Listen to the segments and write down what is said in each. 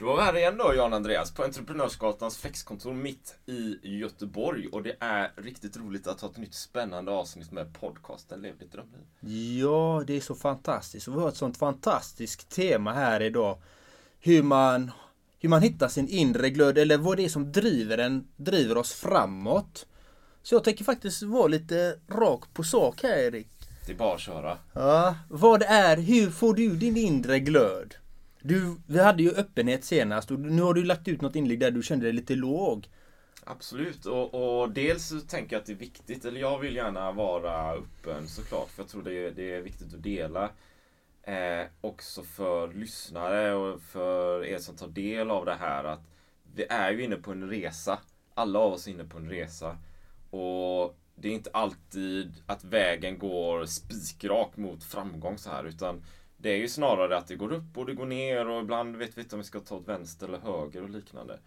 Då var vi här igen då, Jan Andreas, på Entreprenörsgatans flexkontor mitt i Göteborg. Och det är riktigt roligt att ha ett nytt spännande avsnitt med podcasten Lev ditt drömliv. Ja, det är så fantastiskt. Och vi har ett sånt fantastiskt tema här idag. Hur man, hur man hittar sin inre glöd, eller vad det är som driver en, driver oss framåt. Så jag tänker faktiskt vara lite rak på sak här Erik. Det är bara att köra. Ja, vad är, hur får du din inre glöd? Du, vi hade ju öppenhet senast och nu har du lagt ut något inlägg där du kände dig lite låg. Absolut, och, och dels så tänker jag att det är viktigt, eller jag vill gärna vara öppen såklart, för jag tror det är, det är viktigt att dela. Eh, också för lyssnare och för er som tar del av det här att vi är ju inne på en resa. Alla av oss är inne på en resa. Och det är inte alltid att vägen går spikrak mot framgång så här, utan det är ju snarare att det går upp och det går ner och ibland vet vi inte om vi ska ta åt vänster eller höger och liknande.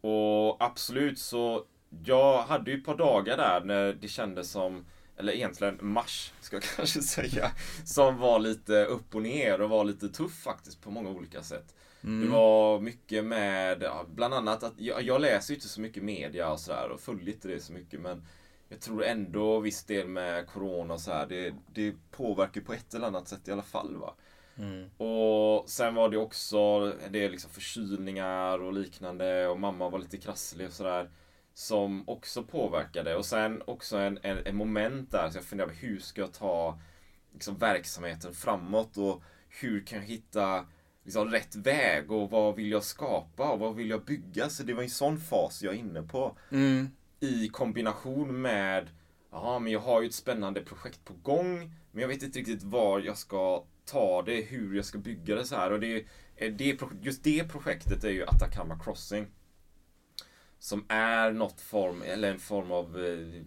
Och absolut så, jag hade ju ett par dagar där när det kändes som, eller egentligen mars ska jag kanske säga, som var lite upp och ner och var lite tuff faktiskt på många olika sätt. Mm. Det var mycket med, bland annat att jag, jag läser ju inte så mycket media och sådär och följer inte det så mycket men jag tror ändå viss del med Corona och så här, det, det påverkar på ett eller annat sätt i alla fall. va. Mm. Och sen var det också en del liksom förkylningar och liknande och mamma var lite krasslig och sådär. Som också påverkade. Och sen också en, en, en moment där, så jag funderade hur ska jag ta liksom, verksamheten framåt och hur kan jag hitta liksom, rätt väg och vad vill jag skapa och vad vill jag bygga? Så det var en sån fas jag är inne på. Mm i kombination med Ja, men jag har ju ett spännande projekt på gång, men jag vet inte riktigt var jag ska ta det, hur jag ska bygga det så här. Och det, det, just det projektet är ju Atacama Crossing. Som är något form, eller en form av eh,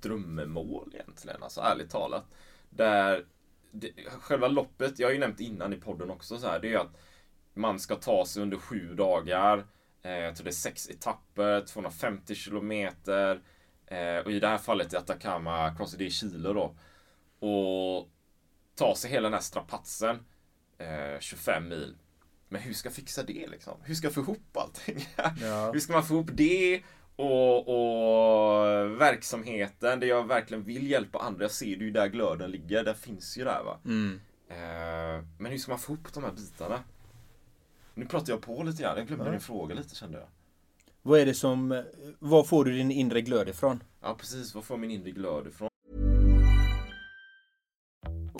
drömmemål egentligen, alltså ärligt talat. Där det, själva loppet, jag har ju nämnt innan i podden också så här, det är att man ska ta sig under sju dagar Eh, jag tror det är sex etapper, 250 kilometer. Eh, och i det här fallet i Atacama Cross det i Chile då. Och ta sig hela den här strapatsen. 25 eh, mil. Men hur ska jag fixa det liksom? Hur ska jag få ihop allting? Ja. hur ska man få ihop det? Och, och, verksamheten där jag verkligen vill hjälpa andra. Jag ser ju där glöden ligger. Den finns ju där va. Mm. men hur ska man få ihop de här bitarna? Nu pratar jag på lite grann. Jag glömde ja. din fråga lite kände jag. Vad är det som... Var får du din inre glöd ifrån? Ja, precis. Var får min inre glöd ifrån?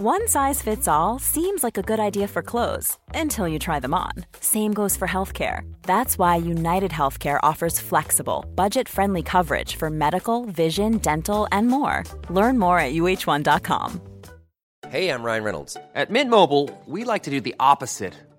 One size fits all seems like a good idea for clothes until you try them on. Same goes for healthcare. That's why United Healthcare offers flexible, budget-friendly coverage for medical, vision, dental, and more. Learn more at uh1.com. Hey, I'm Ryan Reynolds. At Mint Mobile, we like to do the opposite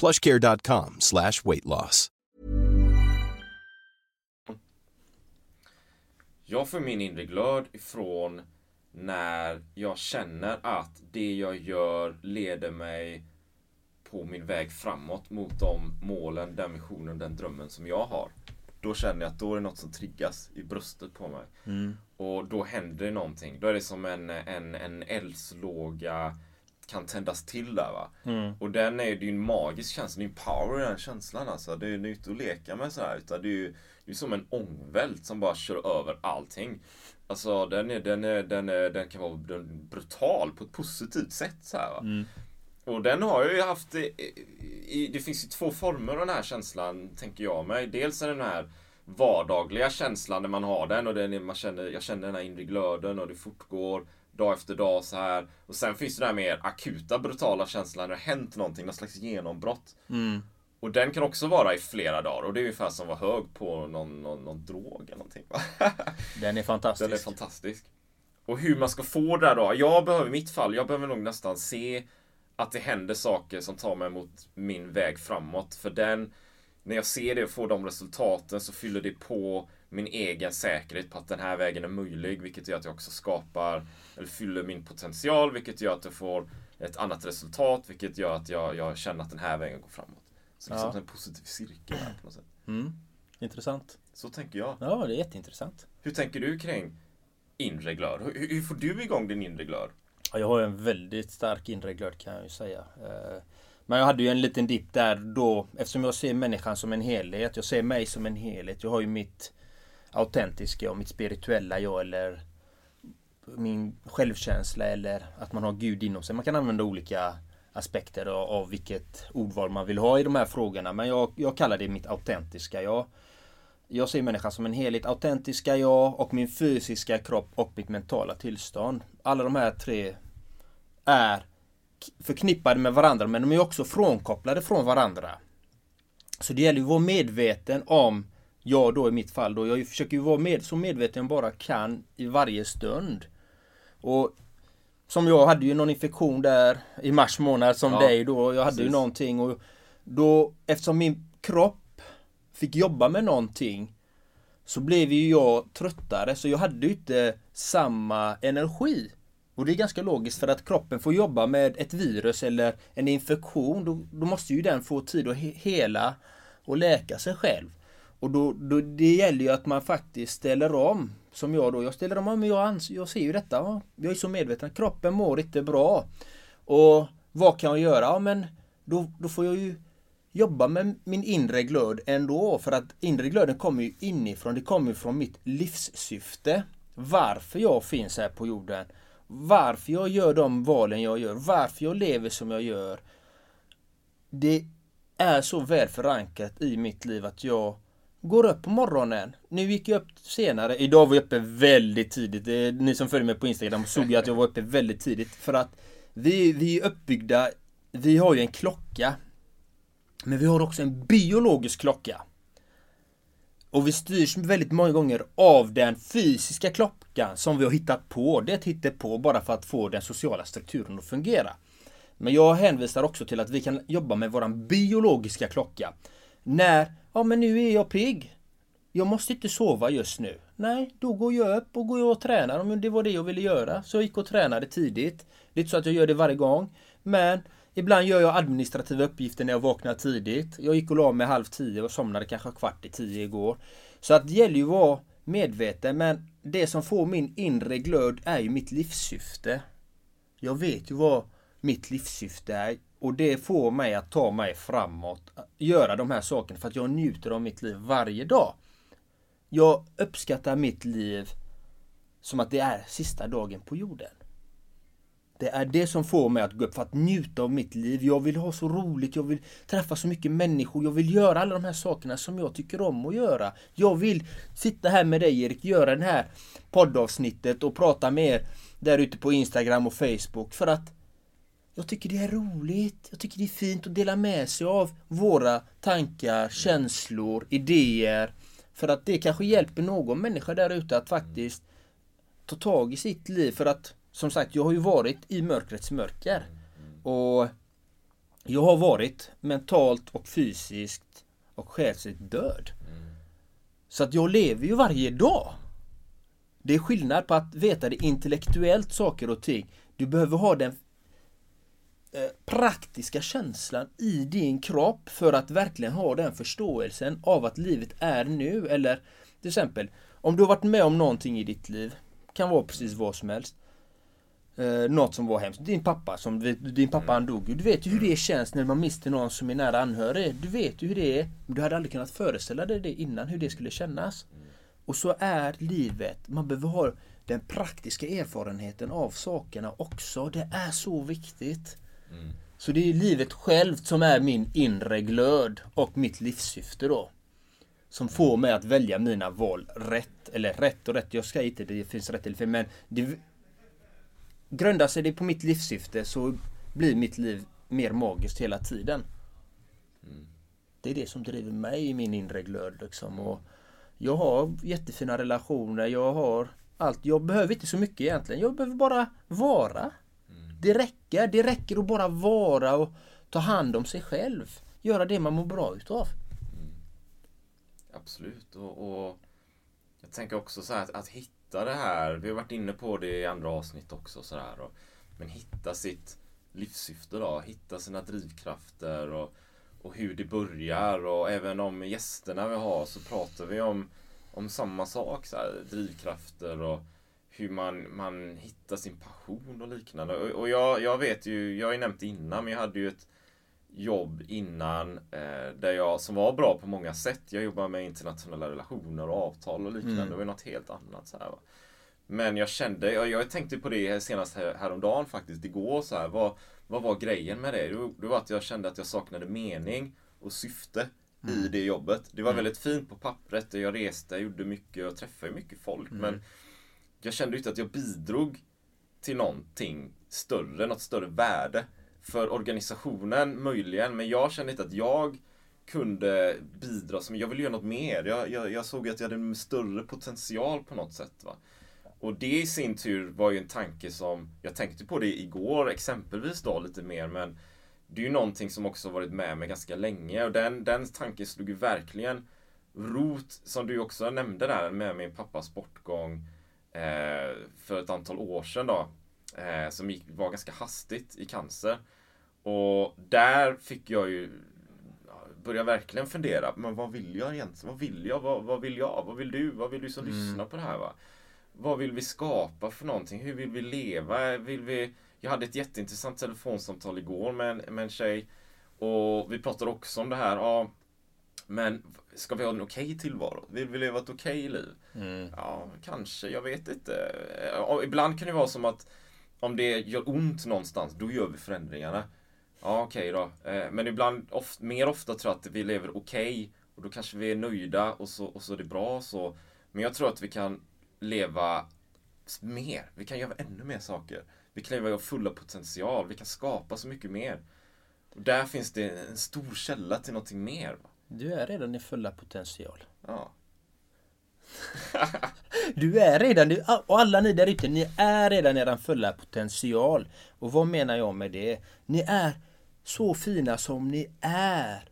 plushcare.com slash weight loss. Jag får min inre glöd ifrån när jag känner att det jag gör leder mig på min väg framåt mot de målen, den visionen, den drömmen som jag har. då känner jag att då är det något som triggas i bröstet på mig. Mm. Och då händer det någonting. Då är det som en, en, en eldslåga kan tändas till där va. Mm. Och den är ju en magisk känsla, det är en power i den känslan alltså. Det är ju inte att leka med sådär utan det är ju det är som en ångvält som bara kör över allting. Alltså den, är, den, är, den, är, den kan vara brutal på ett positivt sätt så här, va? Mm. Och den har jag ju haft i, i, Det finns ju två former av den här känslan, tänker jag mig. Dels är det den här vardagliga känslan när man har den och den är, man känner, jag känner den här inre glöden och det fortgår dag efter dag så här. Och sen finns det den här mer akuta brutala känslan när det har hänt någonting, någon slags genombrott. Mm. Och den kan också vara i flera dagar och det är ungefär som att vara hög på någon, någon, någon drog eller någonting. Den är fantastisk. Den är fantastisk. Och hur man ska få det där då? Jag behöver i mitt fall, jag behöver nog nästan se att det händer saker som tar mig mot min väg framåt. För den, när jag ser det och får de resultaten så fyller det på min egen säkerhet på att den här vägen är möjlig. Vilket gör att jag också skapar, eller fyller min potential. Vilket gör att jag får ett annat resultat. Vilket gör att jag, jag känner att den här vägen går framåt. Så det är Ja. som en positiv cirkel här på något sätt. Mm. Intressant. Så tänker jag. Ja, det är jätteintressant. Hur tänker du kring inre glöd? Hur, hur får du igång din inre glöd? Ja, jag har en väldigt stark inre glöd kan jag ju säga. Eh, Men jag hade ju en liten dipp där då eftersom jag ser människan som en helhet. Jag ser mig som en helhet. Jag har ju mitt autentiska och mitt spirituella jag eller min självkänsla eller att man har Gud inom sig. Man kan använda olika aspekter av, av vilket ordval man vill ha i de här frågorna. Men jag, jag kallar det mitt autentiska jag. Jag ser människan som en helhet. Autentiska jag och min fysiska kropp och mitt mentala tillstånd. Alla de här tre är förknippade med varandra men de är också frånkopplade från varandra. Så det gäller att vara medveten om, jag då i mitt fall då, jag försöker ju vara med, så medveten jag bara kan i varje stund. Och som jag hade ju någon infektion där i mars månad som Ja, dig då. Jag hade ju precis. någonting och då eftersom min kropp fick jobba med någonting så blev ju jag tröttare så jag hade ju inte samma energi. Och det är ganska logiskt för att kroppen får jobba med ett virus eller en infektion. Då, då måste ju den få tid att he- hela och läka sig själv. Och då, då, det gäller ju att man faktiskt ställer om. Som jag då, jag ställer om, men jag, ans- jag ser ju detta. Jag är så medveten, kroppen mår inte bra. Och vad kan jag göra? Ja men då, då får jag ju jobba med min inre glöd ändå. För att inre glöden kommer ju inifrån. Det kommer ju från mitt livssyfte. Varför jag finns här på jorden. Varför jag gör de valen jag gör. Varför jag lever som jag gör. Det är så väl förankrat i mitt liv att jag går upp på morgonen. Nu gick jag upp senare. Idag var jag uppe väldigt tidigt. Eh, ni som följer mig på Instagram såg ju att jag var uppe väldigt tidigt. För att vi, vi är uppbyggda. Vi har ju en klocka. Men vi har också en biologisk klocka. Och vi styrs väldigt många gånger av den fysiska klockan som vi har hittat på. Det är ett hittepå bara för att få den sociala strukturen att fungera. Men jag hänvisar också till att vi kan jobba med våran biologiska klocka. När, ja men nu är jag pigg. Jag måste inte sova just nu. Nej, då går jag upp och går och tränar. Om det var det jag ville göra. Så jag gick och tränade tidigt. Det är inte så att jag gör det varje gång. Men ibland gör jag administrativa uppgifter när jag vaknar tidigt. Jag gick och la mig halv tio och somnade kanske kvart i tio igår. Så att det gäller ju att vara medveten. Men det som får min inre glöd är ju mitt livssyfte. Jag vet ju vad mitt livssyfte är. Och det får mig att ta mig framåt. Göra de här sakerna för att jag njuter av mitt liv varje dag. Jag uppskattar mitt liv som att det är sista dagen på jorden. Det är det som får mig att gå upp för att njuta av mitt liv. Jag vill ha så roligt, jag vill träffa så mycket människor, jag vill göra alla de här sakerna som jag tycker om att göra. Jag vill sitta här med dig Erik, göra det här poddavsnittet och prata med er där ute på Instagram och Facebook för att jag tycker det är roligt. Jag tycker det är fint att dela med sig av våra tankar, känslor, idéer. För att det kanske hjälper någon människa där ute att faktiskt ta tag i sitt liv. För att som sagt, jag har ju varit i mörkrets mörker. Och jag har varit mentalt och fysiskt och själsligt död. Så att jag lever ju varje dag. Det är skillnad på att veta det intellektuellt saker och ting. Du behöver ha den Eh, praktiska känslan i din kropp för att verkligen ha den förståelsen av att livet är nu. Eller till exempel, om du har varit med om någonting i ditt liv, kan vara precis vad som helst. Eh, något som var hemskt. Din pappa, som, din pappa han dog Du vet ju hur det känns när man mister någon som är nära anhörig. Du vet ju hur det är. Men du hade aldrig kunnat föreställa dig det innan, hur det skulle kännas. Och så är livet. Man behöver ha den praktiska erfarenheten av sakerna också. Det är så viktigt. Så det är livet självt som är min inre glöd och mitt livssyfte då. Som får mig att välja mina val rätt. Eller rätt och rätt, jag ska inte det finns rätt eller fel. Men det, grundar sig det på mitt livssyfte så blir mitt liv mer magiskt hela tiden. Det är det som driver mig i min inre glöd liksom. Och jag har jättefina relationer, jag har allt. Jag behöver inte så mycket egentligen. Jag behöver bara vara. Det räcker. Det räcker att bara vara och ta hand om sig själv. Göra det man mår bra utav. Mm. Absolut. Och, och jag tänker också så här att, att hitta det här. Vi har varit inne på det i andra avsnitt också. Så här, och, men hitta sitt livssyfte då. Hitta sina drivkrafter och, och hur det börjar. Och även om gästerna vi har så pratar vi om, om samma sak. Så här, drivkrafter och hur man, man hittar sin passion och liknande. Och, och jag, jag vet ju, jag har ju nämnt det innan, men jag hade ju ett jobb innan eh, där jag, som var bra på många sätt. Jag jobbade med internationella relationer och avtal och liknande. Mm. Det var något helt annat. Så här, va? Men jag kände, jag, jag tänkte på det senast här, häromdagen faktiskt, igår så här. Vad, vad var grejen med det? Det, det var att jag kände att jag saknade mening och syfte i det jobbet. Det var väldigt fint på pappret. Jag reste, gjorde mycket och träffade mycket folk. Men jag kände inte att jag bidrog till någonting större, något större värde. För organisationen möjligen, men jag kände inte att jag kunde bidra som jag ville göra något mer. Jag, jag, jag såg att jag hade en större potential på något sätt. Va? Och det i sin tur var ju en tanke som, jag tänkte på det igår exempelvis då lite mer, men det är ju någonting som också varit med mig ganska länge och den, den tanken slog ju verkligen rot, som du också nämnde där med min pappas bortgång för ett antal år sedan då. Eh, som gick, var ganska hastigt i cancer. Och där fick jag ju ja, börja verkligen fundera, men vad vill jag egentligen? Vad vill jag? Vad, vad vill jag? Vad vill du? Vad vill du som lyssnar på det här? Va? Vad vill vi skapa för någonting? Hur vill vi leva? Vill vi... Jag hade ett jätteintressant telefonsamtal igår med en, med en tjej. Och vi pratade också om det här. Ja, men ska vi ha en okej tillvaro? Vill vi leva ett okej liv? Ja, kanske. Jag vet inte. Ibland kan det vara som att om det gör ont någonstans, då gör vi förändringarna. Ja, okej då. Eh, Men ibland, of, mer ofta tror jag att vi lever okej och då kanske vi är nöjda och så, och så är det bra så. Men jag tror att vi kan leva mer. Vi kan göra ännu mer saker. Vi kan leva vår fulla potential. Vi kan skapa så mycket mer. Och där finns det en stor källa till någonting mer. Va? Du är redan i fulla potential. Ja. Du är redan, och alla ni där ute, ni är redan er fulla potential. Och vad menar jag med det? Ni är så fina som ni är.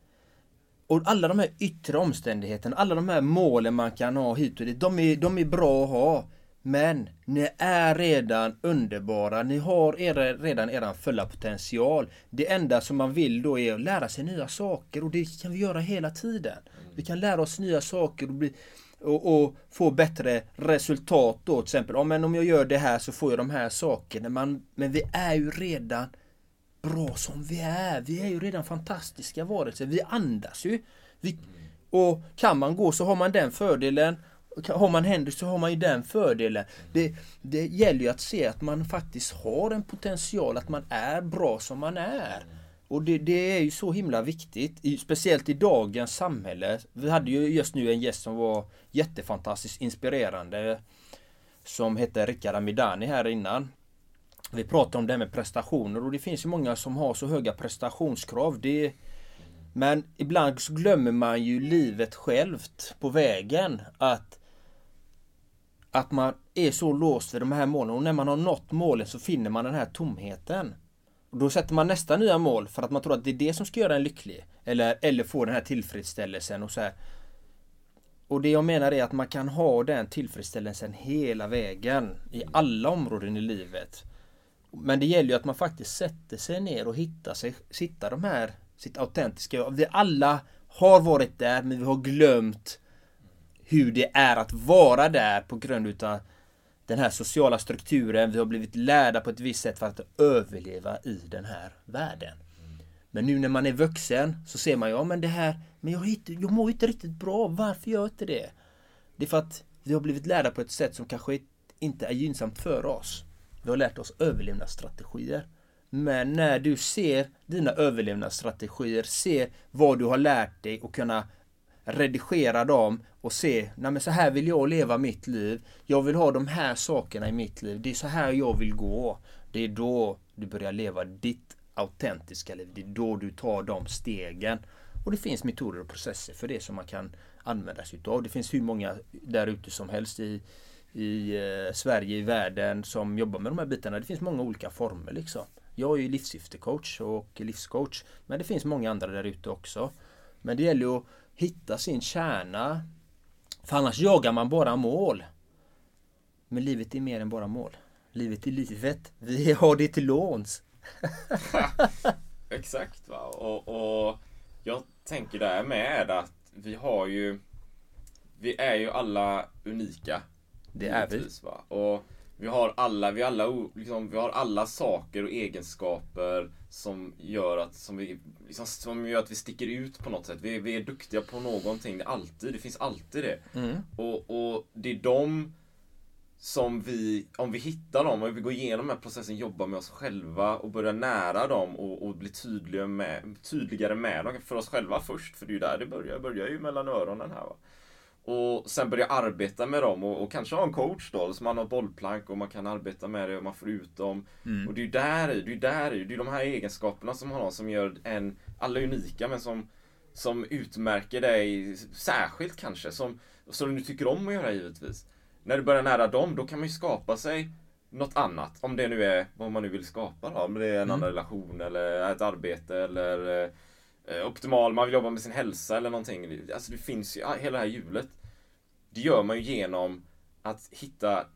Och alla de här yttre omständigheterna, alla de här målen man kan ha hit och dit, de är, de är bra att ha. Men ni är redan underbara, ni har er, redan er fulla potential. Det enda som man vill då är att lära sig nya saker och det kan vi göra hela tiden. Vi kan lära oss nya saker och, bli, och, och få bättre resultat då till exempel. Ja, men om jag gör det här så får jag de här sakerna. Man, men vi är ju redan bra som vi är. Vi är ju redan fantastiska varelser. Vi andas ju. Vi, och kan man gå så har man den fördelen. Har man händer så har man ju den fördelen. Det, det gäller ju att se att man faktiskt har en potential, att man är bra som man är. Och det, det är ju så himla viktigt, i, speciellt i dagens samhälle. Vi hade ju just nu en gäst som var jättefantastiskt inspirerande. Som hette Rickard Amidani här innan. Vi pratade om det här med prestationer och det finns ju många som har så höga prestationskrav. Det, men ibland så glömmer man ju livet självt på vägen. Att, att man är så låst vid de här målen och när man har nått målen så finner man den här tomheten. Och då sätter man nästa nya mål för att man tror att det är det som ska göra en lycklig. Eller, eller få den här tillfredsställelsen och så här. Och det jag menar är att man kan ha den tillfredsställelsen hela vägen i alla områden i livet. Men det gäller ju att man faktiskt sätter sig ner och hittar sig, hittar de här, sitt autentiska jag. Vi alla har varit där men vi har glömt hur det är att vara där på grund utav den här sociala strukturen. Vi har blivit lärda på ett visst sätt för att överleva i den här världen. Men nu när man är vuxen så ser man ja men det här, men jag, hittar, jag mår inte riktigt bra. Varför gör jag inte det? Det är för att vi har blivit lärda på ett sätt som kanske inte är gynnsamt för oss. Vi har lärt oss överlevnadsstrategier. Men när du ser dina överlevnadsstrategier, ser vad du har lärt dig och kunna redigera dem och se, nej men så här vill jag leva mitt liv. Jag vill ha de här sakerna i mitt liv. Det är så här jag vill gå. Det är då du börjar leva ditt autentiska liv. Det är då du tar de stegen. Och det finns metoder och processer för det som man kan använda sig utav. Det finns hur många där ute som helst i, i eh, Sverige, i världen som jobbar med de här bitarna. Det finns många olika former liksom. Jag är ju livssyftecoach och livscoach. Men det finns många andra där ute också. Men det gäller ju att hitta sin kärna. För annars jagar man bara mål. Men livet är mer än bara mål. Livet är livet. Vi har det till låns. Exakt va. Och, och jag tänker där med att vi har ju Vi är ju alla unika. Det är vi. Va? Och vi har alla, vi alla, liksom, vi har alla saker och egenskaper som gör att, som vi, liksom, som gör att vi sticker ut på något sätt. Vi, vi är duktiga på någonting, det, alltid, det finns alltid det. Mm. Och, och det är de som vi, om vi hittar dem och vi går igenom den här processen, jobbar med oss själva och börjar nära dem och, och bli tydliga med, tydligare med dem för oss själva först. För det är ju där det börjar, det börjar ju mellan öronen här. Va? Och sen börja arbeta med dem och, och, kanske ha en coach då, så man har bollplank och man kan arbeta med det och man får ut dem. Mm. Och det är ju där, det är där, det är de här egenskaperna som har som gör en, alla unika men som, som utmärker dig särskilt kanske. Som, som du tycker om att göra givetvis. När du börjar nära dem, då kan man ju skapa sig något annat. Om det nu är vad man nu vill skapa då. Om det är en Mm. annan relation eller ett arbete eller eh, Eh, optimal, man vill jobba med sin hälsa eller någonting. Alltså det finns ju, hela det här hjulet. Det gör man ju genom att hitta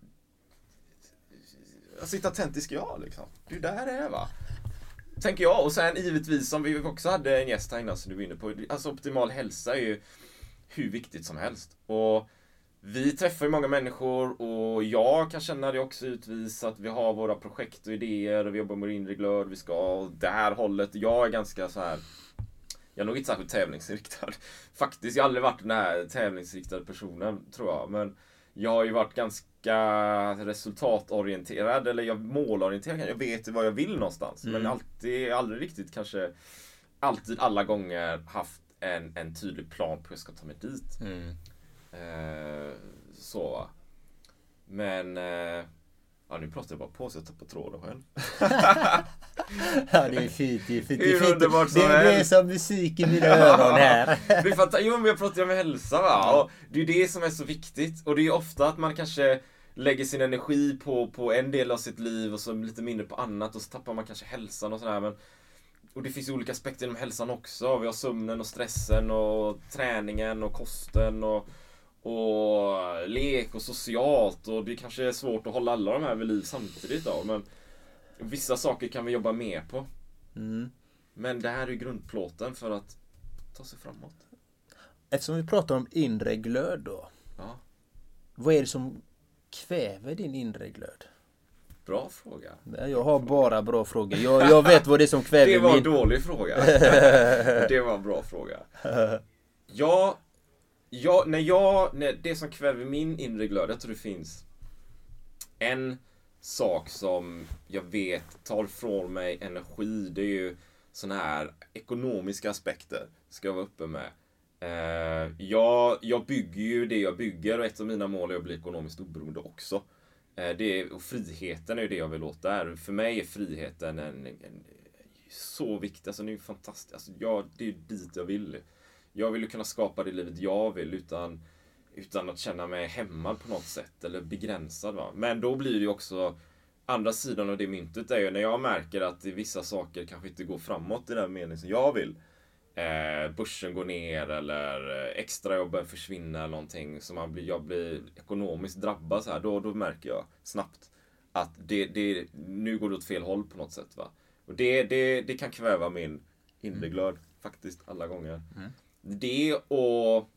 Alltså hitta autentisk jag liksom. Det är där det är va. Tänker jag. Och sen givetvis som vi också hade en gäst här innan som du var inne på. Alltså optimal hälsa är ju hur viktigt som helst. Och vi träffar ju många människor och jag kan känna det också givetvis att vi har våra projekt och idéer och vi jobbar med inre glöd, vi ska åt det här hållet. Jag är ganska så här. Jag är nog inte särskilt tävlingsinriktad. Faktiskt, jag har aldrig varit den här tävlingsinriktade personen, tror jag. Men jag har ju varit ganska resultatorienterad, eller jag målorienterad. Jag vet vad jag vill någonstans. Mm. Men alltid, aldrig riktigt kanske, alltid alla gånger haft en, en tydlig plan på hur jag ska ta mig dit. Mm. Eh, så va. Men, eh, ja nu pratar jag bara på så jag tappar tråden själv. Ja det är fint, det är fint. Det är, fint. underbart som det, det är som musik i mina öron här. Det är fattar, jo men jag pratar ju om hälsa va. Och det är det som är så viktigt. Och det är ofta att man kanske lägger sin energi på, på en del av sitt liv och så lite mindre på annat och så tappar man kanske hälsan och sådär. Men, och det finns ju olika aspekter inom hälsan också. Vi har sömnen och stressen och träningen och kosten och, och lek och socialt. Och det kanske är svårt att hålla alla de här vid liv samtidigt då. Men vissa saker kan vi jobba mer på. Mm. Men det här är grundplåten för att ta sig framåt. Eftersom vi pratar om inre glöd då. Ja. Vad är det som kväver din inre glöd? Bra fråga. Nej, Jag har bara bra frågor. Jag, jag vet vad det är som kväver Det var en min... dålig fråga. det var en bra fråga. Ja, jag, när jag, när det som kväver min inre glöd, jag tror det finns en sak som jag vet tar ifrån mig energi. Det är ju sådana här ekonomiska aspekter. Ska jag vara uppe med. Eh, jag, jag bygger ju det jag bygger och ett av mina mål är att bli ekonomiskt oberoende också. Eh, det är, och friheten är ju det jag vill åt där. För mig är friheten en, en så viktig. Alltså, den är ju fantastisk. Alltså, jag, det är ju dit jag vill. Jag vill ju kunna skapa det livet jag vill utan, utan att känna mig hämmad på något sätt eller begränsad. Va? Men då blir det ju också andra sidan av det myntet är ju när jag märker att vissa saker kanske inte går framåt i den mening som jag vill. Eh, börsen går ner eller eh, extrajobben försvinner eller någonting så man blir, jag blir ekonomiskt drabbad så här. Då, då märker jag snabbt att det, det, nu går det åt fel håll på något sätt. Va? Och det, det, det kan kväva min inre glöd faktiskt alla gånger. Det och...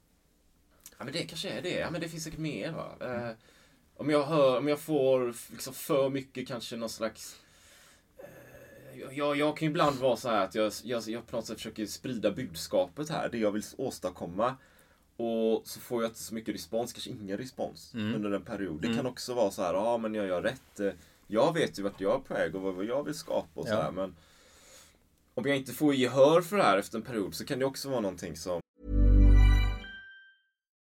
Ja men det kanske är det. Ja men det finns säkert mer va. Eh, om jag hör, om jag får liksom för mycket kanske någon slags... eh, Jag, jag kan ju ibland vara så här att jag, jag, jag på något sätt försöker sprida budskapet här, det jag vill åstadkomma. Och så får jag inte så mycket respons, kanske ingen respons under en period. Det kan också vara så här, ja men jag gör rätt. Eh, Jag vet ju vart jag är på väg och vad jag vill skapa och så Ja. här, men om jag inte får gehör för det här efter en period så kan det också vara någonting som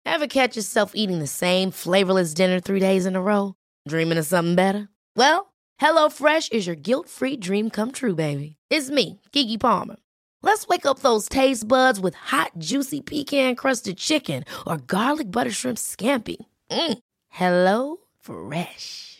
Ever catch yourself eating the same flavorless dinner three days in a row? Dreaming of something better? Well, hello fresh is your guilt free dream come true, baby. It's me, Gigi Palmer. Let's wake up those taste buds with hot, juicy pecan crusted chicken or garlic butter shrimp scampi. Mm. Hello Fresh.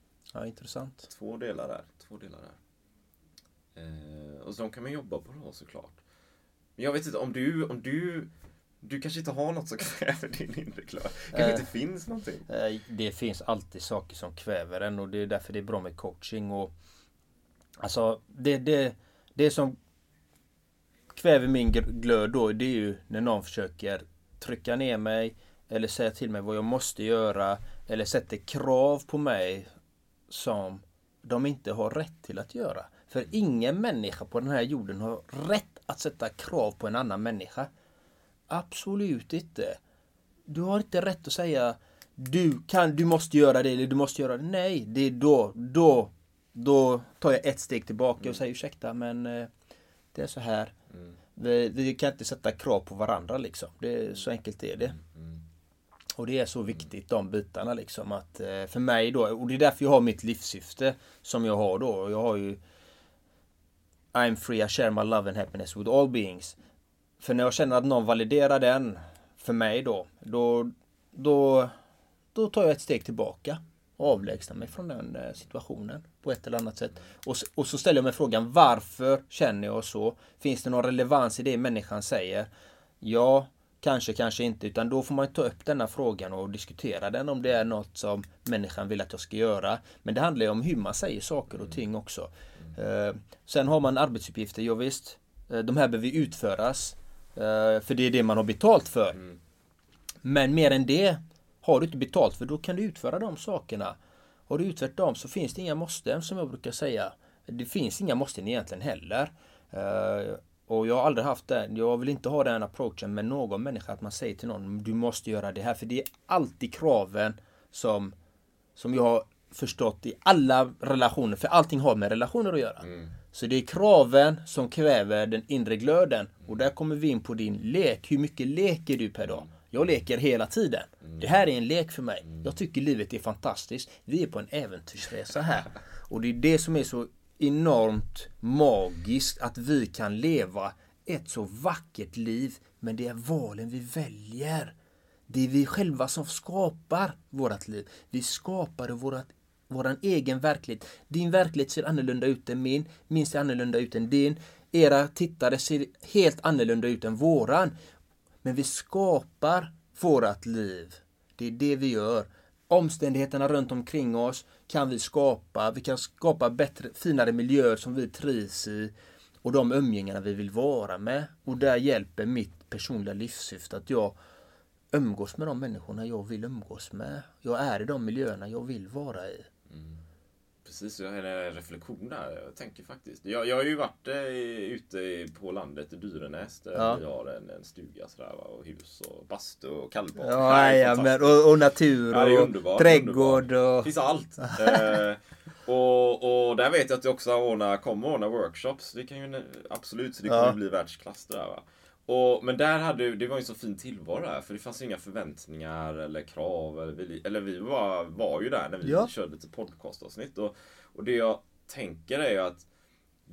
Ja, intressant. Två delar där. Två delar där. Eh, och så de kan man jobba på då såklart. Men jag vet inte, om du, om du, du kanske inte har något som kräver din inre glöd. kanske Eh. inte finns någonting. Eh, Det finns alltid saker som kväver en och det är därför det är bra med coaching och Alltså det, det, det som kväver min glöd då det är ju när någon försöker trycka ner mig eller säga till mig vad jag måste göra eller sätter krav på mig som de inte har rätt till att göra. För ingen människa på den här jorden har rätt att sätta krav på en annan människa. Absolut inte. Du har inte rätt att säga du kan, du måste göra det eller du måste göra det. Nej, det är då, då, då tar jag ett steg tillbaka och säger ursäkta men eh, det är så här. Vi, vi kan inte sätta krav på varandra liksom. Det är, så enkelt är det. Och det är så viktigt de bitarna liksom att eh, för mig då, och det är därför jag har mitt livssyfte som jag har då. Jag har ju I'm free, I share my love and happiness with all beings. För när jag känner att någon validerar den för mig då, då, då, då tar jag ett steg tillbaka och avlägsnar mig från den eh, situationen på ett eller annat sätt. Och, och så ställer jag mig frågan varför känner jag så? Finns det någon relevans i det människan säger? Ja, kanske, kanske inte. Utan då får man ta upp denna frågan och diskutera den om det är något som människan vill att jag ska göra. Men det handlar ju om hur man säger saker och ting också. Eh, sen har man arbetsuppgifter, ja, visst. Eh, de här behöver utföras. Eh, för det är det man har betalt för. Men mer än det har du inte betalt för då kan du utföra de sakerna. Har du utfört dem så finns det inga måsten som jag brukar säga. Det finns inga måsten egentligen heller. Och jag har aldrig haft den. Jag vill inte ha den approachen med någon människa att man säger till någon du måste göra det här. För det är alltid kraven som, som jag har förstått i alla relationer. För allting har med relationer att göra. Så det är kraven som kväver den inre glöden. Och där kommer vi in på din lek. Hur mycket leker du per dag? Jag leker hela tiden. Det här är en lek för mig. Jag tycker livet är fantastiskt. Vi är på en äventyrsresa här. Och det är det som är så enormt magiskt att vi kan leva ett så vackert liv. Men det är valen vi väljer. Det är vi själva som skapar vårt liv. Vi skapar vårt, våran egen verklighet. Din verklighet ser annorlunda ut än min. Min ser annorlunda ut än din. Era tittare ser helt annorlunda ut än våran. Men vi skapar vårat liv. Det är det vi gör. Omständigheterna runt omkring oss kan vi skapa. Vi kan skapa bättre, finare miljöer som vi trivs i. Och de umgängarna vi vill vara med. Och där hjälper mitt personliga livssyfte att jag umgås med de människorna jag vill umgås med. Jag är i de miljöerna jag vill vara i. Mm precis. Jag har en reflektion där. Jag tänker faktiskt. Jag, jag har ju varit eh, ute på landet i Dyrenäs där Ja. vi har en, en stuga sådär, va, och hus och bastu och kallbad. Ja, Det ja, men, och, och natur Ja, det och underbart, trädgård underbart. och... finns allt. eh, och, och där vet jag att jag också ordnar, kommer ordna workshops. Det kan ju absolut, så det kommer Ja. bli världsklass det där va. Och, men där hade, det var ju så fin tillvaro där, för det fanns inga förväntningar eller krav. Eller vi, eller vi var, var ju där när vi Ja. körde lite podcastavsnitt. Och, och det jag tänker är ju att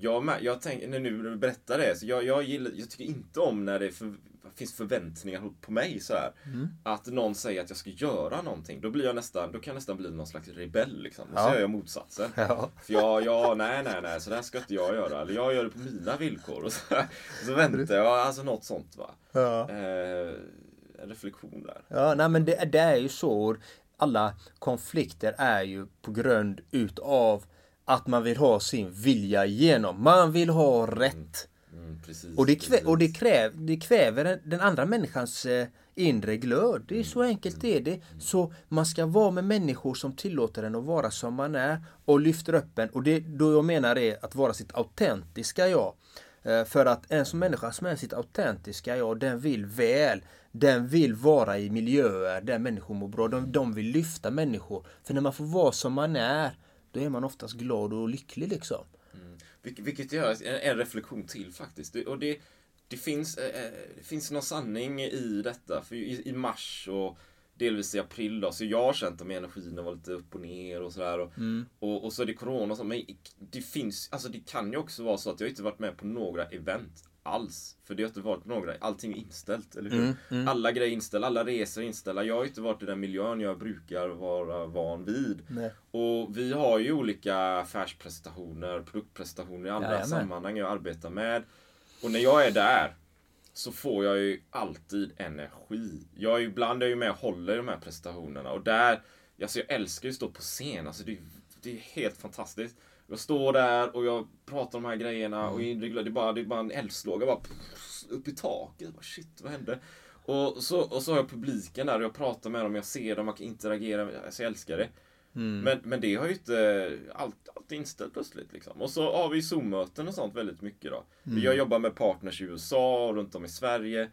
jag, med- jag tänker, när nu när du berättar det, så jag, jag, gillar, jag tycker inte om när det för, finns förväntningar på mig så här. Mm. Att någon säger att jag ska göra någonting. Då blir jag nästan, då kan jag nästan bli någon slags rebell liksom. Och så Ja. gör jag motsatsen. Ja. För jag, jag, nej, nej, nej, så där ska inte jag göra. Eller jag gör det på mina villkor. Och så, så väntar jag, alltså något sånt va. Ja. Eh, en reflektion där. Ja, nej men det, det är ju så. Alla konflikter är ju på grund utav att man vill ha sin vilja igenom. Man vill ha rätt. Mm, precis, Och det, kvä, och det, kräv, det kväver den- den andra människans eh, inre glöd. Det är så enkelt det är det. Så man ska vara med människor som tillåter en att vara som man är och lyfter upp en. Och det då jag menar är att vara sitt autentiska jag. Eh, För att en som människa som är sitt autentiska jag, den vill väl. Den vill vara i miljöer där människor mår bra. De, de vill lyfta människor. För när man får vara som man är, då är man oftast glad och lycklig liksom. Vilket, vilket gör en, en reflektion till faktiskt. Det, och det, det, finns, eh, eh, det finns någon sanning i detta. För i, i mars och delvis i april då, så jag har känt att energin har varit lite upp och ner och sådär. Och, och, och så är det corona och så. Men det finns, alltså det kan ju också vara så att jag inte varit med på några event alls. För det har inte varit några, allting är inställt, eller hur? Alla grejer är inställda, alla resor är inställda. Jag har inte varit i den miljön jag brukar vara van vid. Nej. Och vi har ju olika affärspresentationer, produktpresentationer i andra Jajamän. sammanhang jag arbetar med. Och när jag är där så får jag ju alltid energi. Jag är ibland är jag ju med och håller i de här presentationerna och där, alltså jag älskar ju att stå på scen. Alltså det, det är helt fantastiskt. Jag står där och jag pratar om de här grejerna och glöd, det är bara, det är bara en eldslåga bara upp i taket. Bara, Shit, vad hände? Och så, och så har jag publiken där och jag pratar med dem, jag ser dem, jag kan interagera. Alltså jag älskar det. Men, men det har ju inte allt, allt inställt plötsligt. Liksom. Och så har vi Zoom-möten och sånt väldigt mycket då. Jag jobbar med partners i USA och runt om i Sverige.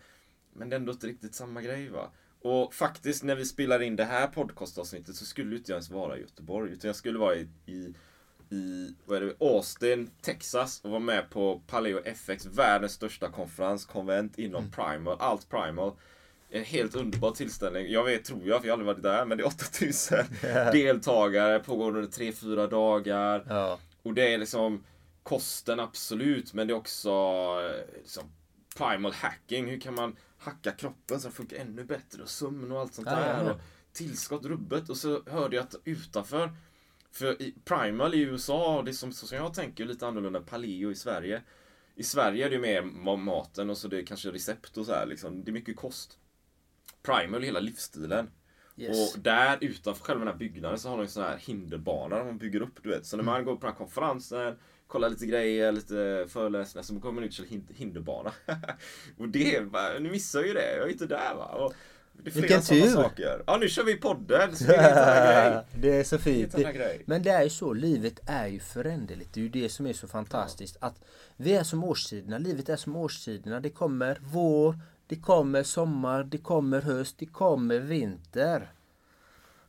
Men det är ändå inte riktigt samma grej va. Och faktiskt när vi spelar in det här podcastavsnittet så skulle inte jag ens vara i Göteborg. Utan jag skulle vara i, i, i vad är det, Austin, Texas och vara med på Paleo FX, världens största konferens, konvent inom Primal, allt Primal. En helt underbar tillställning. Jag vet, tror jag, för jag har aldrig varit där, men det är 8000 deltagare, pågår under 3-4 dagar. Ja. Och det är liksom kosten absolut, men det är också eh, liksom, primal hacking. Hur kan man hacka kroppen så den funkar ännu bättre? Och sömn och allt sånt Ja, där. ja. Och tillskott, rubbet. Och så hörde jag att utanför, för i, primal i USA, det som, som jag tänker, lite annorlunda paleo i Sverige. I Sverige är det mer ma- maten och så det är kanske recept och så här liksom. Det är mycket kost. Primal är hela livsstilen. Yes. Och där utanför själva den här byggnaden så har de en sån här hinderbana man bygger upp, du vet. Så när Mm. man går på den här konferensen, kollar lite grejer, lite föreläsningar, så kommer man ut till hin- hinderbana. och det, ni missar ju det, jag är inte där va. Och det är flera Vilken tur. saker. Ja, nu kör vi podden, så det är det är så fint. Grej. Men det är ju så, livet är ju föränderligt. Det är ju det som är så fantastiskt. Att vi är som årstiderna, livet är som årstiderna. Det kommer vår, det kommer sommar, det kommer höst, det kommer vinter.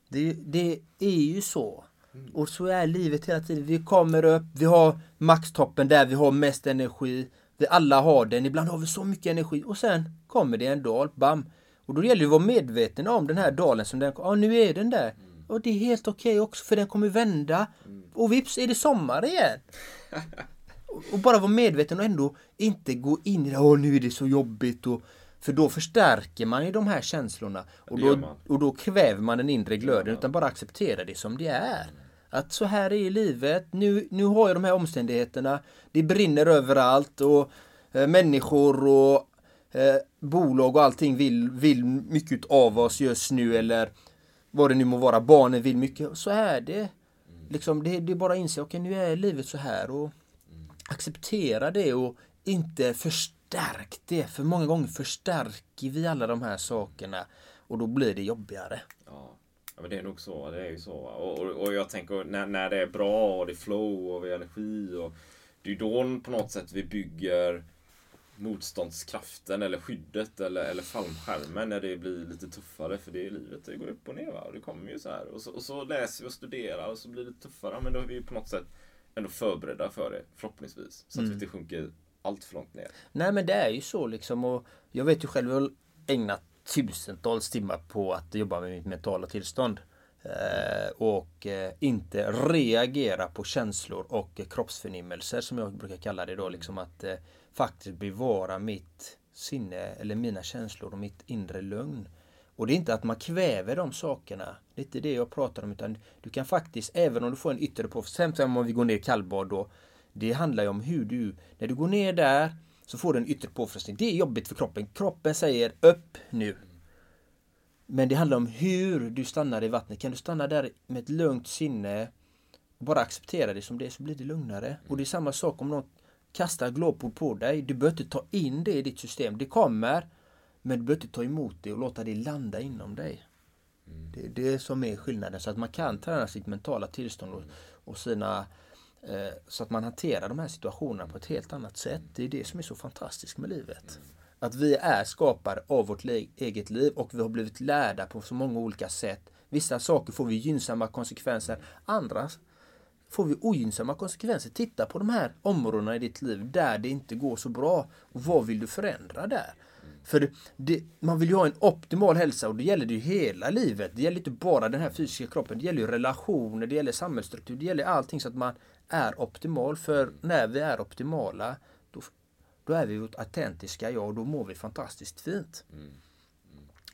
Det, det är ju så. Och så är livet hela tiden. Vi kommer upp, vi har maxtoppen där vi har mest energi. Vi alla har den, ibland har vi så mycket energi och sen kommer det en dal, bam. Och då gäller det att vara medveten om den här dalen som den, ja nu är den där. Och det är helt okej också för den kommer vända. Och vips är det sommar igen. Och- Och bara vara medveten och ändå inte gå in i det, åh nu är det så jobbigt och för då förstärker man ju de här känslorna och då, och då kväver man den inre glöden utan bara acceptera det som det är. Att så här är livet, nu, nu har jag de här omständigheterna, det brinner överallt och eh, människor och eh, bolag och allting vill, vill mycket av oss just nu eller vad det nu må vara, barnen vill mycket. Så är det. Liksom, det, det är bara att inse, okej nu är livet så här och acceptera det och inte förstärk det. För många gånger förstärker vi alla de här sakerna och då blir det jobbigare. Ja. Ja, men det är nog så. Det är ju så. Och, och, och jag tänker när, när det är bra och det är flow och vi har energi. Och, det är ju då på något sätt vi bygger motståndskraften eller skyddet eller, eller fallskärmen när det blir lite tuffare. För det är livet, det går upp och ner. Va? Och det kommer ju så här. Och så, och så läser vi och studerar och så blir det tuffare. Men då är vi på något sätt ändå förberedda för det, förhoppningsvis. Så att Mm. vi inte sjunker allt för långt ner. Nej men det är ju så liksom. Och jag vet ju själv, jag har ägnat tusentals timmar på att jobba med mitt mentala tillstånd. Eh, och eh, inte reagera på känslor och kroppsförnimmelser som jag brukar kalla det då. Liksom att eh, faktiskt bevara mitt sinne eller mina känslor och mitt inre lugn. Och det är inte att man kväver de sakerna. Det är inte det jag pratar om. Utan du kan faktiskt, även om du får en yttre påfrestning, exempel om vi går ner i kallbad då. Det handlar ju om hur du, när du går ner där så får du en yttre påfrestning. Det är jobbigt för kroppen. Kroppen säger upp nu. Men det handlar om hur du stannar i vattnet. Kan du stanna där med ett lugnt sinne och bara acceptera det som det är så blir det lugnare. Och det är samma sak om någon kastar glåpord på dig. Du behöver inte ta in det i ditt system. Det kommer. Men du behöver inte ta emot det och låta det landa inom dig. Det är det som är skillnaden. Så att man kan träna sitt mentala tillstånd och, och sina eh, så att man hanterar de här situationerna på ett helt annat sätt. Det är det som är så fantastiskt med livet. Att vi är skapare av vårt eget liv och vi har blivit lärda på så många olika sätt. Vissa saker får vi gynnsamma konsekvenser, andra får vi ogynnsamma konsekvenser. Titta på de här områdena i ditt liv där det inte går så bra. Och vad vill du förändra där? För det, man vill ju ha en optimal hälsa och det gäller det ju hela livet. Det gäller inte bara den här fysiska kroppen. Det gäller ju relationer, det gäller samhällsstruktur, det gäller allting så att man är optimal. För när vi är optimala då, då är vi vårt autentiska jag och då mår vi fantastiskt fint.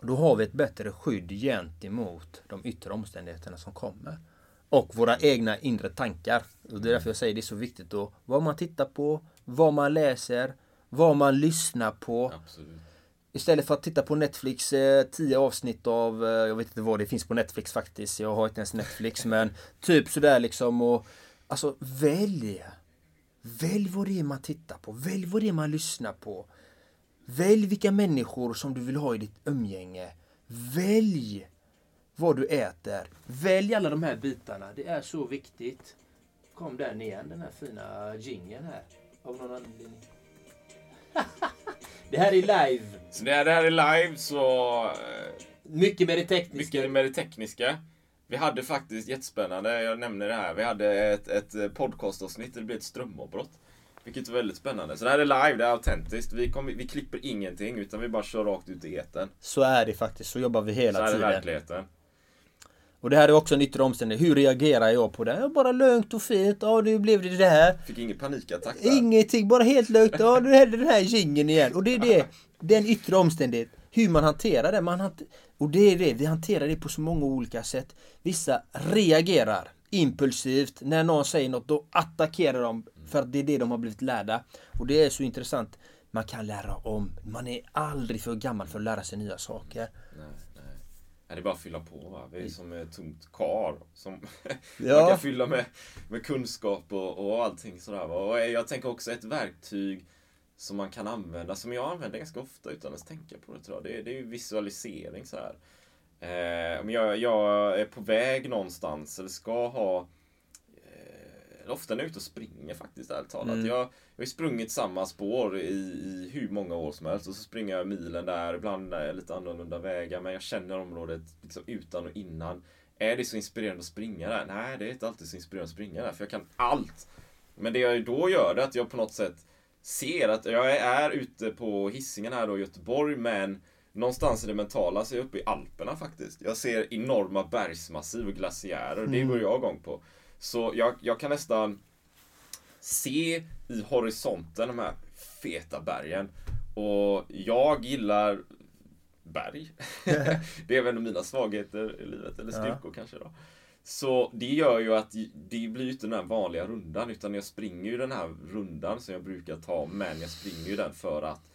Då har vi ett bättre skydd gentemot de yttre omständigheterna som kommer. Och våra egna inre tankar. Och det är därför jag säger det är så viktigt då. Vad man tittar på, vad man läser, vad man lyssnar på. Absolut. Istället för att titta på Netflix, eh, tio avsnitt av, eh, jag vet inte vad det finns på Netflix faktiskt. Jag har inte ens Netflix men typ sådär liksom och Alltså välj! Välj vad det är man tittar på, välj vad det är man lyssnar på. Välj vilka människor som du vill ha i ditt umgänge. Välj vad du äter. Välj alla de här bitarna. Det är så viktigt. Kom den igen, den här fina jingeln här. Av någon anledning. det här är live. Så när det här är live så... eh, Mycket med det tekniska. Mycket med det tekniska. Vi hade faktiskt jättespännande, jag nämner det här, vi hade ett, ett podcastavsnitt där det blev ett strömavbrott. Vilket var väldigt spännande. Så det här är live, det är autentiskt. Vi, kommer- vi klipper ingenting utan vi bara kör rakt ut i etern. Så är det faktiskt. Så jobbar vi Så hela här är tiden. verkligheten. Och det här är också en yttre omständighet. Hur reagerar jag på det? Bara lugnt och fint. Ja, nu blev det det här. Fick ingen panikattack där. Ingenting, bara helt lugnt. Ja, nu händer den här jingeln igen. Och det är det. Den yttre omständighet. Hur man hanterar det. Man hant- och det är det. Vi hanterar det på så många olika sätt. Vissa reagerar impulsivt. När någon säger något, då attackerar de. För att det är det de har blivit lärda. Och det är så intressant. Man kan lära om. Man är aldrig för gammal för att lära sig nya saker. Nej, det är bara att fylla på va. Vi är som ett tomt kar. Som Ja. man kan fylla med, med kunskap och, och allting sådär va. Och jag tänker också ett verktyg som man kan använda, som jag använder ganska ofta utan ens tänka på det tror jag. Det, är- det är ju visualisering så här. Eh, jag, jag är på väg någonstans eller ska ha Ofta när jag är ute och springer faktiskt, ärligt talat. Mm. Jag, jag har ju sprungit samma spår i, i hur många år som helst och så springer jag milen där, ibland är det lite annorlunda vägar men jag känner området liksom utan och innan. Är det så inspirerande att springa där? Nej, det är inte alltid så inspirerande att springa där för jag kan allt. Men det jag då gör är att jag på något sätt ser att jag är ute på hissingen här då i Göteborg men någonstans i det mentala så är jag uppe i Alperna faktiskt. Jag ser enorma bergsmassiv och glaciärer och det går jag igång på. Så jag, jag kan nästan se i horisonten de här feta bergen. Och jag gillar berg. det är väl en av mina svagheter i livet, eller styrkor kanske då. Så det gör ju att det blir ju inte den här vanliga rundan utan jag springer ju den här rundan som jag brukar ta men jag springer ju den för att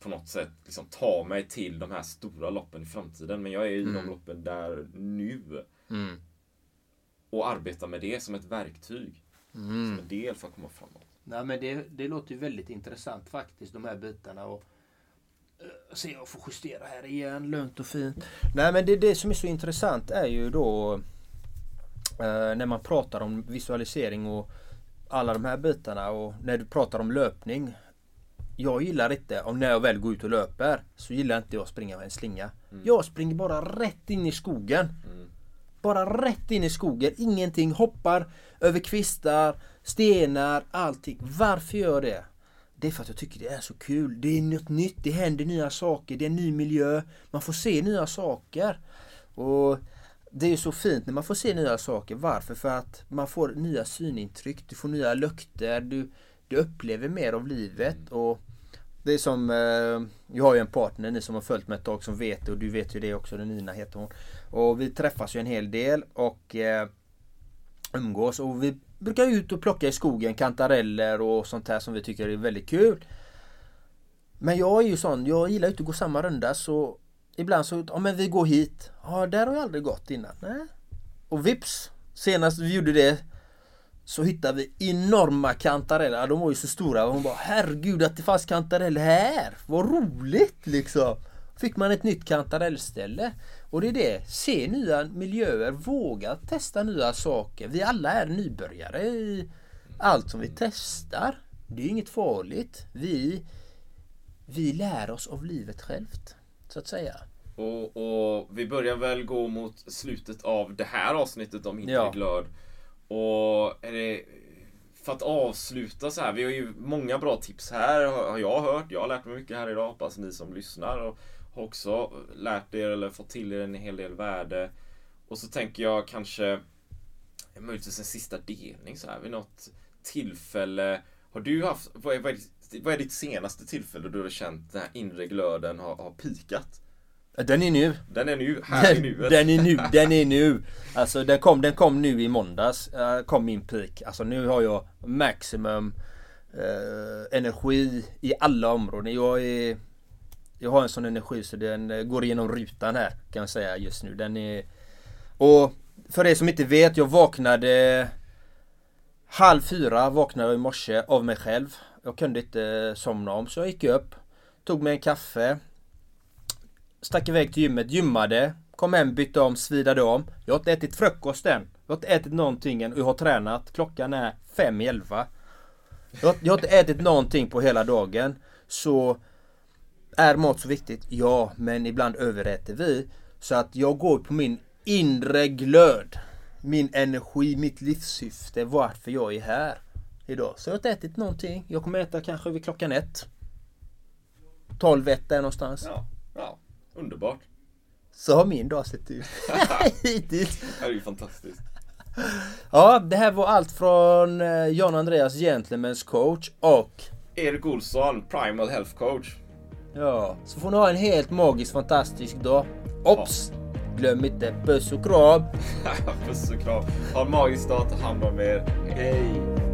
på något sätt liksom ta mig till de här stora loppen i framtiden. Men jag är i de loppen där nu. Mm. Och arbetar med det som ett verktyg. Som en del för att komma framåt. Nej men det, det låter ju väldigt intressant faktiskt de här bitarna. Och Eh, Se jag får justera här igen, lugnt och fint. Nej men det, det som är så intressant är ju då eh, när man pratar om visualisering och alla de här bitarna och när du pratar om löpning. Jag gillar inte, om när jag väl går ut och löper, så gillar inte jag att springa med en slinga. Jag springer bara rätt in i skogen. Bara rätt in i skogen, ingenting, hoppar över kvistar, stenar, allting. Varför gör jag det? Det är för att jag tycker det är så kul. Det är något nytt, det händer nya saker, det är en ny miljö. Man får se nya saker. Och det är så fint när man får se nya saker. Varför? För att man får nya synintryck, du får nya lukter, du, du upplever mer av livet. Och det är som, eh, jag har ju en partner, ni som har följt mig ett tag som vet det och du vet ju det också, Nina heter hon. Och vi träffas ju en hel del och eh, umgås och vi brukar ut och plocka i skogen kantareller och sånt här som vi tycker är väldigt kul. Men jag är ju sån, jag gillar inte att gå samma runda så ibland så, ja men vi går hit. Ja, där har jag aldrig gått innan. Nej. Och vips, senast vi gjorde det så hittade vi enorma kantareller. Ja, De var ju så stora och hon bara herregud att det fanns kantareller här. Vad roligt liksom. Fick man ett nytt kantarellställe. Och det är det, se nya miljöer, våga testa nya saker. Vi alla är nybörjare i allt som vi testar. Det är inget farligt. Vi, vi lär oss av livet självt. Så att säga. Och, och vi börjar väl gå mot slutet av det här avsnittet om Ja. Interglöd. Och är det, för att avsluta så här, vi har ju många bra tips här har jag hört. Jag har lärt mig mycket här idag, hoppas ni som lyssnar och har också lärt er eller fått till er en hel del värde. Och så tänker jag kanske möjligtvis en sista delning så här vid något tillfälle. Har du haft, vad är, vad är, ditt, vad är ditt senaste tillfälle då du har känt den här inre glöden har, har pikat? Den är nu. Den är nu, här i nuet. Den är nu, den är nu. Alltså den kom, den kom nu i måndags. eh, kom min peak. Alltså nu har jag maximum eh, energi i alla områden. Jag är jag har en sån energi så den eh, går igenom rutan här kan jag säga just nu. Den är Och för er som inte vet, jag vaknade Halv fyra vaknade jag i morse av mig själv. Jag kunde inte eh, somna om så jag gick upp Tog mig en kaffe Stack iväg till gymmet, gymmade Kom hem, bytte om, svidade om. Jag har inte ätit frukost än. Jag har inte ätit någonting än och jag har tränat. Klockan är fem i elva. Jag jag har inte ätit någonting på hela dagen. Så är mat så viktigt? Ja, men ibland överäter vi Så att jag går på min inre glöd Min energi, mitt livssyfte, varför jag är här Idag. Så jag har inte ätit någonting Jag kommer äta kanske vid klockan ett 12, ett där någonstans Ja, ja, underbart. Så har min dag sett ut hittills. Det är ju fantastiskt. Ja, det här var allt från eh, John Andreas Gentlemen's coach och Erik Olsson, Primal Health Coach. Ja, så får ni ha en helt magisk fantastisk dag. Ops! Glöm inte puss och kram! Puss och kram. Ha en magisk dag, ta hand om er. Hej!